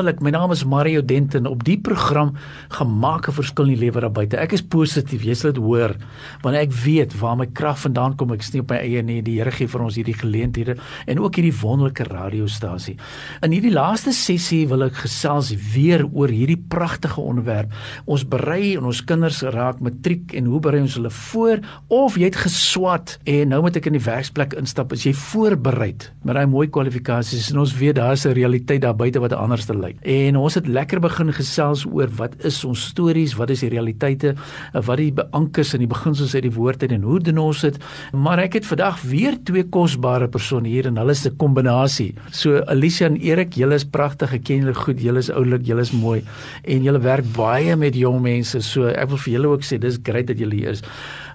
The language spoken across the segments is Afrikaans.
Wonderlik, my naam is Mario Denton. Op die program gemaak 'n verskil in die lewe daar buite. Ek is positief, jy sal dit hoor, want ek weet waar my krag vandaan kom. Ek sien op my eie nie, die Here gee vir ons hierdie geleenthede en ook hierdie wonderlike radiostasie. In hierdie laaste sessie wil ek gesels weer oor hierdie pragtige onderwerp. Ons berei en ons kinders raak matriek en hoe berei ons hulle voor of jy het geswat en nou moet ek in die werksplek instap, is jy voorbereid met daai mooi kwalifikasies en ons weet daar's 'n realiteit daar buite wat anders te lyk. En ons het lekker begin gesels oor wat is ons stories, wat is die realiteite, wat die beankers en die beginsels uit die woord en hoe doen ons dit? Maar ek het vandag weer twee kosbare persone hier en hulle is 'n kombinasie. So Alicia en Erik, julle is pragtig, ek ken julle goed, julle is oulik, julle is mooi en julle werk baie met jong mense. So ek wil vir julle ook sê dis great dat julle hier is.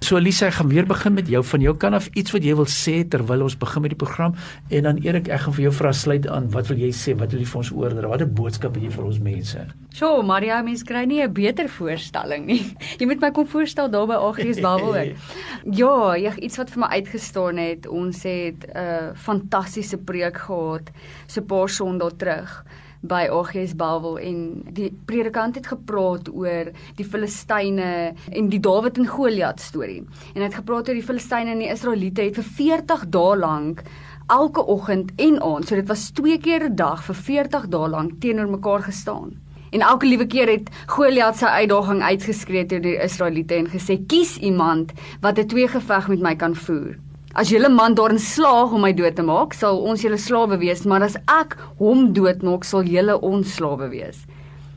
So Alicia, ek gaan weer begin met jou van jou kan af iets wat jy wil sê terwyl ons begin met die program en dan Erik, ek gaan vir jou vra sluit aan. Wat wil jy sê? Wat wil jy vir ons oordra? Wat 'n boodskap het jy vir ons mense? Sjoe, Maria, mens kry nie 'n beter voorstelling nie. Jy moet my kom voorstel daar by Agrius Babbel ook. Ja, jy iets wat vir my uitgestaan het. Ons het 'n uh, fantastiese preek gehad so 'n paar Sondae terug by Agrius Babbel en die predikant het gepraat oor die Filistyne en die Dawid en Goliat storie. En hy het gepraat oor die Filistyne en die Israeliete het vir 40 dae lank elke oggend en aand, so dit was twee keer 'n dag vir 40 dae lank teenoor mekaar gestaan. En elke liewe keer het Goliat sy uitdaging uitgeskree teen die Israeliete en gesê: "Kies iemand wat 'n twee geveg met my kan voer. As julle man daarin slaag om my dood te maak, sal ons julle slawe wees, maar as ek hom doodmaak, sal julle ons slawe wees."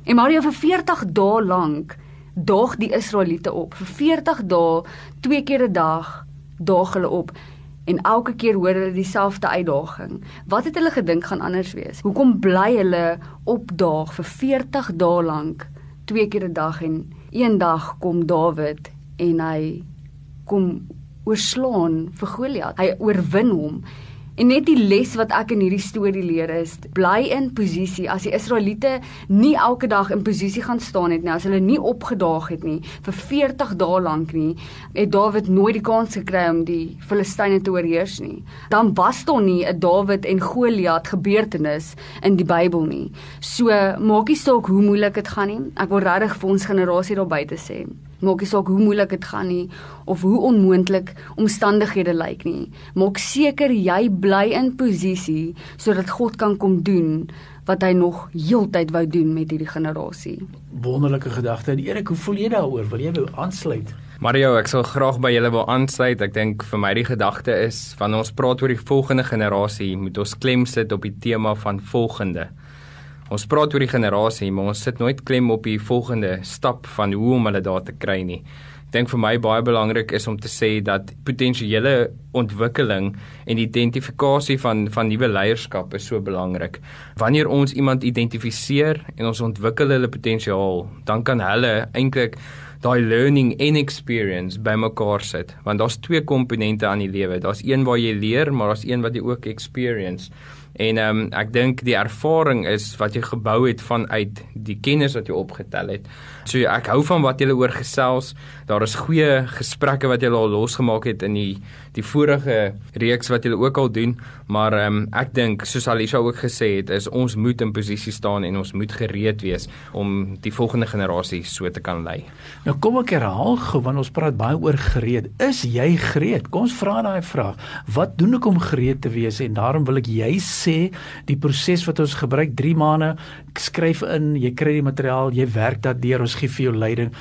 En Mario vir 40 dae lank daag die Israeliete op. Vir 40 dae, twee keer 'n dag, daag hulle op en elke keer hoor hulle dieselfde uitdaging. Wat het hulle gedink gaan anders wees? Hoekom bly hulle opdaag vir 40 dae lank, twee keer 'n dag en een dag kom Dawid en hy kom oorslaan vir Goliat. Hy oorwin hom En net die les wat ek in hierdie storie leer is: bly in posisie. As die Israeliete nie elke dag in posisie gaan staan het nie, as hulle nie opgedaag het nie vir 40 dae lank nie, het Dawid nooit die kans gekry om die Filistyne te oorheers nie. Dan was daar nie 'n Dawid en Goliat gebeurtenis in die Bybel nie. So maak nie saak hoe moeilik dit gaan nie. Ek wil regtig vir ons generasie daar buite sê maak nie saak hoe moeilik dit gaan nie of hoe onmoontlik omstandighede lyk nie. Maak seker jy bly in posisie sodat God kan kom doen wat hy nog heeltyd wou doen met hierdie generasie. Wonderlike gedagte. En Erik, hoe voel jy daaroor? Wil jy wou aansluit? Mario, ek sal graag by julle wil aansluit. Ek dink vir my die gedagte is wanneer ons praat oor die volgende generasie, moet ons klem sit op die tema van volgende. Ons praat oor die generasie, maar ons sit nooit klem op die volgende stap van hoe om hulle daar te kry nie. Ek dink vir my baie belangrik is om te sê dat potensiële ontwikkeling en identifikasie van van nuwe leierskap is so belangrik. Wanneer ons iemand identifiseer en ons ontwikkel hulle potensiaal, dan kan hulle eintlik daai learning and experience bymekaar sit want daar's twee komponente aan die lewe daar's een waar jy leer maar daar's een wat jy ook experience En ehm um, ek dink die ervaring is wat jy gebou het vanuit die kennis wat jy opgetel het. So ek hou van wat julle oor gesels. Daar is goeie gesprekke wat julle al losgemaak het in die die vorige reeks wat julle ook al doen, maar ehm um, ek dink soos Alisha ook gesê het, is ons moet in posisie staan en ons moet gereed wees om die volgende generasie so te kan lei. Nou kom ek herhaal gou want ons praat baie oor gereed. Is jy gereed? Kom ons vra daai vraag. Wat doen ek om gereed te wees? En daarom wil ek jy sê sê die proses wat ons gebruik 3 maande skryf in jy kry die materiaal jy werk dat deur ons gee vir jou leiding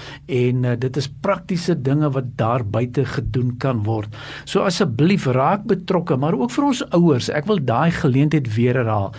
en uh, dit is praktiese dinge wat daar buite gedoen kan word. So asseblief raak betrokke maar ook vir ons ouers ek wil daai geleentheid weer herhaal.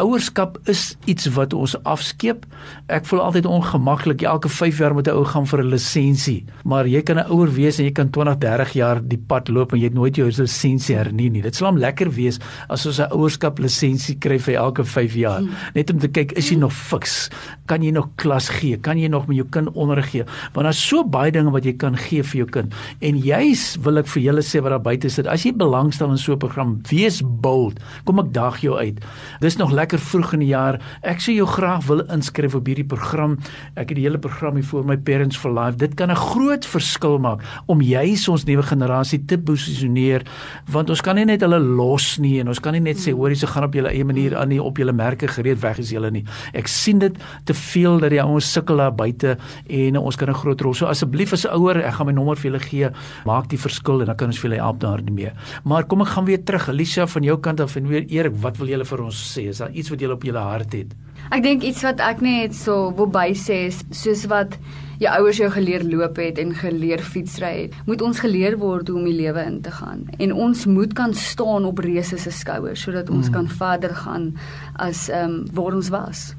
Ouerskap is iets wat ons afskeep. Ek voel altyd ongemaklik elke 5 jaar moet 'n ou gaan vir 'n lisensie maar jy kan 'n ouer wees en jy kan 20 30 jaar die pad loop en jy het nooit jou lisensie hernie nie. Dit sal hom lekker wees as ons 'n ouerskap lisensie kry vir elke 5 jaar. Hmm. Net om te kyk is jy nog fiks? Kan jy nog klas gee? Kan jy nog met jou kind onderrig gee? Want daar's so baie dinge wat jy kan gee vir jou kind. En juis wil ek vir julle sê wat daar buite sit. As jy belangstel in so 'n program, wees bold. Kom ek daag jou uit. Dis nog lekker vroeg in die jaar. Ek sê jou graag wil inskryf op hierdie program. Ek het die hele program hier voor my Parents for Life. Dit kan 'n groot verskil maak om juis ons nuwe generasie te posisioneer want ons kan nie net hulle los nie en ons kan nie net sê hoor jy se gaan op julle eie manier aan nie op julle merke gereed weg is julle nie. Ek sien dit te veel dat die ouens sukkel daar buite en ons kan 'n groot rol. So asseblief as ouer, ek gaan my nommer vir julle gee. Maak die verskil en dan kan ons vir julle help daarmee. Maar kom ek gaan weer terug. Alicia van jou kant af en weer Erik, wat wil julle vir ons sê? Is daar iets wat julle op julle hart het? Ek dink iets wat ek net so wil by sê is soos wat jou ouers jou geleer loop het en geleer fietsry het, moet ons geleer word hoe om die lewe in te gaan. En ons moet kan staan op reëse se skouers sodat ons mm. kan verder gaan as ehm um, waar ons was.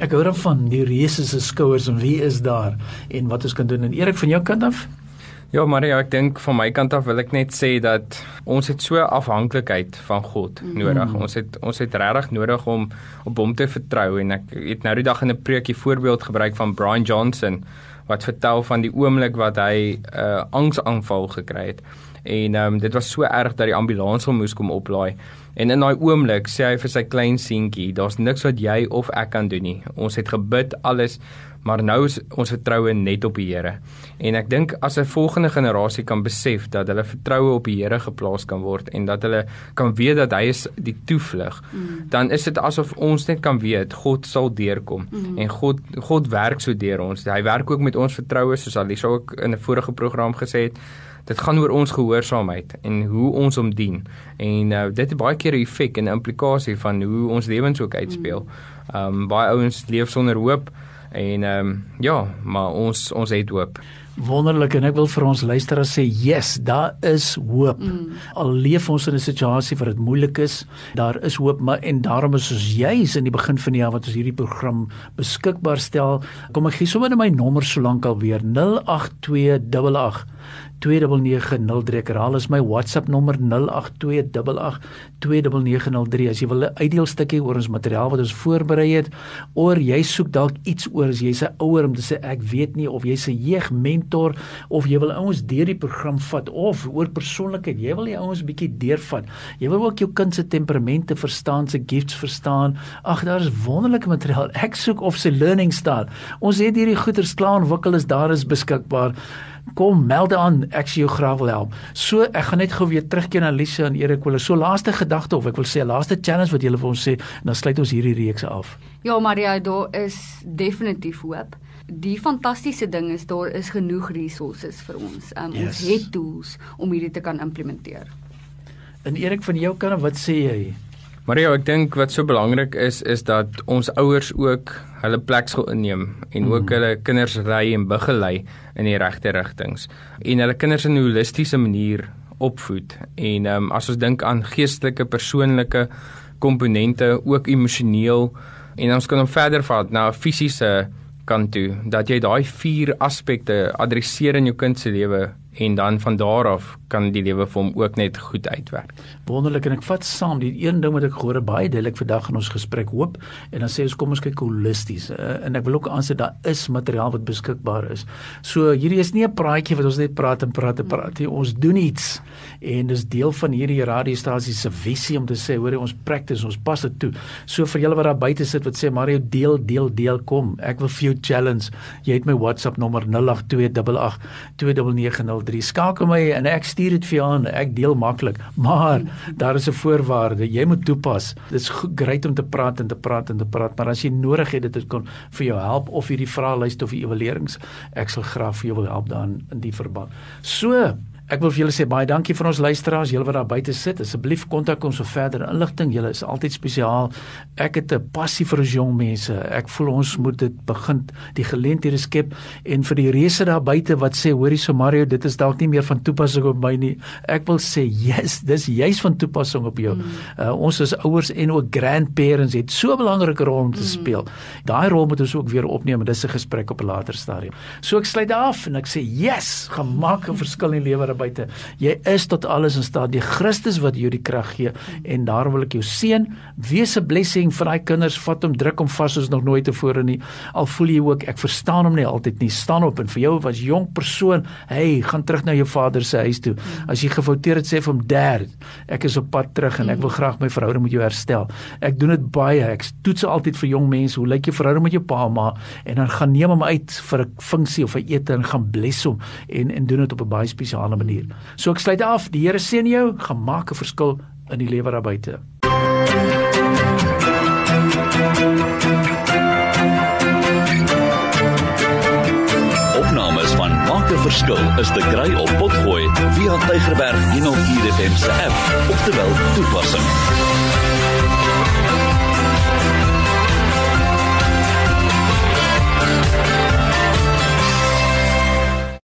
Ek hoor van die reëse se skouers en wie is daar en wat ons kan doen en Erik van jou kant af? Ja, Maria, ek dink van my kant af wil ek net sê dat ons het so afhanklikheid van God mm. nodig. Ons het ons het regtig nodig om op hom te vertrou en ek het nou die dag in 'n preekie voorbeeld gebruik van Brian Johnson wat vertel van die oomblik wat hy 'n uh, angsaanval gekry het. En ehm um, dit was so erg dat die ambulans hom moes kom oplaai. En in daai oomblik sê hy vir sy klein seentjie, daar's niks wat jy of ek kan doen nie. Ons het gebid alles, maar nou is ons vertroue net op die Here. En ek dink as 'n volgende generasie kan besef dat hulle vertroue op die Here geplaas kan word en dat hulle kan weet dat hy is die toevlug, mm. dan is dit asof ons net kan weet God sal deurkom mm. en God God werk so deur ons. Hy werk ook met ons vertroue soos Alisa ook in 'n vorige program gesê het. Dit gaan oor ons gehoorsaamheid en hoe ons hom dien. En uh, dit het baie keer 'n effek en 'n implikasie van hoe ons lewens ook uitspeel. Mm. Ehm um, baie ouens leef sonder hoop En ehm um, ja, maar ons ons het hoop. Wonderlik en ek wil vir ons luisteraars sê, yes, daar is hoop. Mm. Al leef ons in 'n situasie waar dit moeilik is, daar is hoop, maar en daarom is ons juis in die begin van die jaar wat ons hierdie program beskikbaar stel. Kom ek gee sommer my nommer solank al weer 08288 2990 ek herhaal is my WhatsApp nommer 0828829903 as jy wil 'n uitdeelstukkie oor ons materiaal wat ons voorberei het of jy soek dalk iets oor as jy's 'n ouer om te sê ek weet nie of jy's 'n jeugmentor of jy wil ouens deur die program vat of oor persoonlikheid jy wil die ouens bietjie deurvat. Jy wil ook jou kind se temperamente verstaan se gifts verstaan. Ag daar is wonderlike materiaal. Ek soek of sy learning style ons het hierdie goeders klaar ontwikkel is daar is beskikbaar kom melde aan ek sien jou graag wil help. So ek gaan net gou weer terugkeer na Lisa en Erik wil so laaste gedagte of ek wil sê laaste challenge wat julle vir ons sê en dan sluit ons hierdie reeks af. Ja Maria, daar is definitief hoop. Die fantastiese ding is daar is genoeg resources vir ons. Um, yes. Ons het tools om hierdie te kan implementeer. En Erik van jou kant wat sê jy? Mario, ek dink wat so belangrik is is dat ons ouers ook hulle plek sal inneem en ook mm. hulle kinders ry en begelei in die regte rigtings en hulle kinders in 'n holistiese manier opvoed. En ehm um, as ons dink aan geestelike, persoonlike komponente, ook emosioneel en ons kan hom verder vat na 'n fisiese kant toe dat jy daai vier aspekte adresseer in jou kind se lewe en dan van daar af kan die lewe vir hom ook net goed uitwerk. Wonderlik en ek vat saam die een ding wat ek gehoor het baie duidelik vandag in ons gesprek hoop en dan sê ons kom ons kyk holisties uh, en ek wil ook aansê daar is materiaal wat beskikbaar is. So hierdie is nie 'n praatjie wat ons net praat en praat en praat nie. Ons doen iets en dis deel van hierdie radiostasie se visie om te sê hoor ons practice ons pas dit toe. So vir julle wat daar buite sit wat sê Mario deel deel deel kom. Ek wil vir jou challenge. Jy het my WhatsApp nommer 0828 2903. Skakel my en ek stuur dit vir jou aan. Ek deel maklik, maar daar is 'n voorwaarde. Jy moet toepas. Dit is great om te praat en te praat en te praat, maar as jy nodig het dit kon vir jou help of hierdie vraelyste of die evaluerings, ek sal graag vir jou wil help dan in die verband. So, Ek wil vir julle sê baie dankie vir ons luisteraars, julle wat daar buite sit. Asseblief kontak ons vir verdere inligting. Julle is altyd spesiaal. Ek het 'n passie vir ons jong mense. Ek voel ons moet dit begin die geleenthede skep en vir die reëse daar buite wat sê hoorie so Mario, dit is dalk nie meer van toepassing op my nie. Ek wil sê yes, dis juis van toepassing op jou. Mm. Uh, ons as ouers en ook grandparents het so 'n belangrike rol om te mm. speel. Daai rol moet ons ook weer opneem en dis 'n gesprek op 'n later stadium. So ek sluit af en ek sê yes, gemaak 'n verskil in lewe buite. Jy is tot alles in staat. Die Christus wat jou die krag gee en daar wil ek jou seën. Wees 'n blessing vir daai kinders. Vat hom druk hom vas soos nog nooit tevore nie. Al voel jy ook ek verstaan hom nie altyd nie. Staan op en vir jou as jong persoon, hey, gaan terug na jou vader se huis toe. As jy gefouteer het, sê vir hom, "Dad, ek is op pad terug en ek wil graag my verhouding met jou herstel." Ek doen dit baie. Ek toets altyd vir jong mense, hoe lyk jou verhouding met jou pa en ma? En dan gaan neem hom uit vir 'n funksie of 'n ete en gaan bless hom en en doen dit op 'n baie spesiale manier. So ek sluit af. Die Here seën jou. Gaan maak 'n verskil in die lewe daar buite. Opnames van Maak 'n Verskil is te kry op Potgooi via Tigerberg 104 FM se app of te wel toepassing.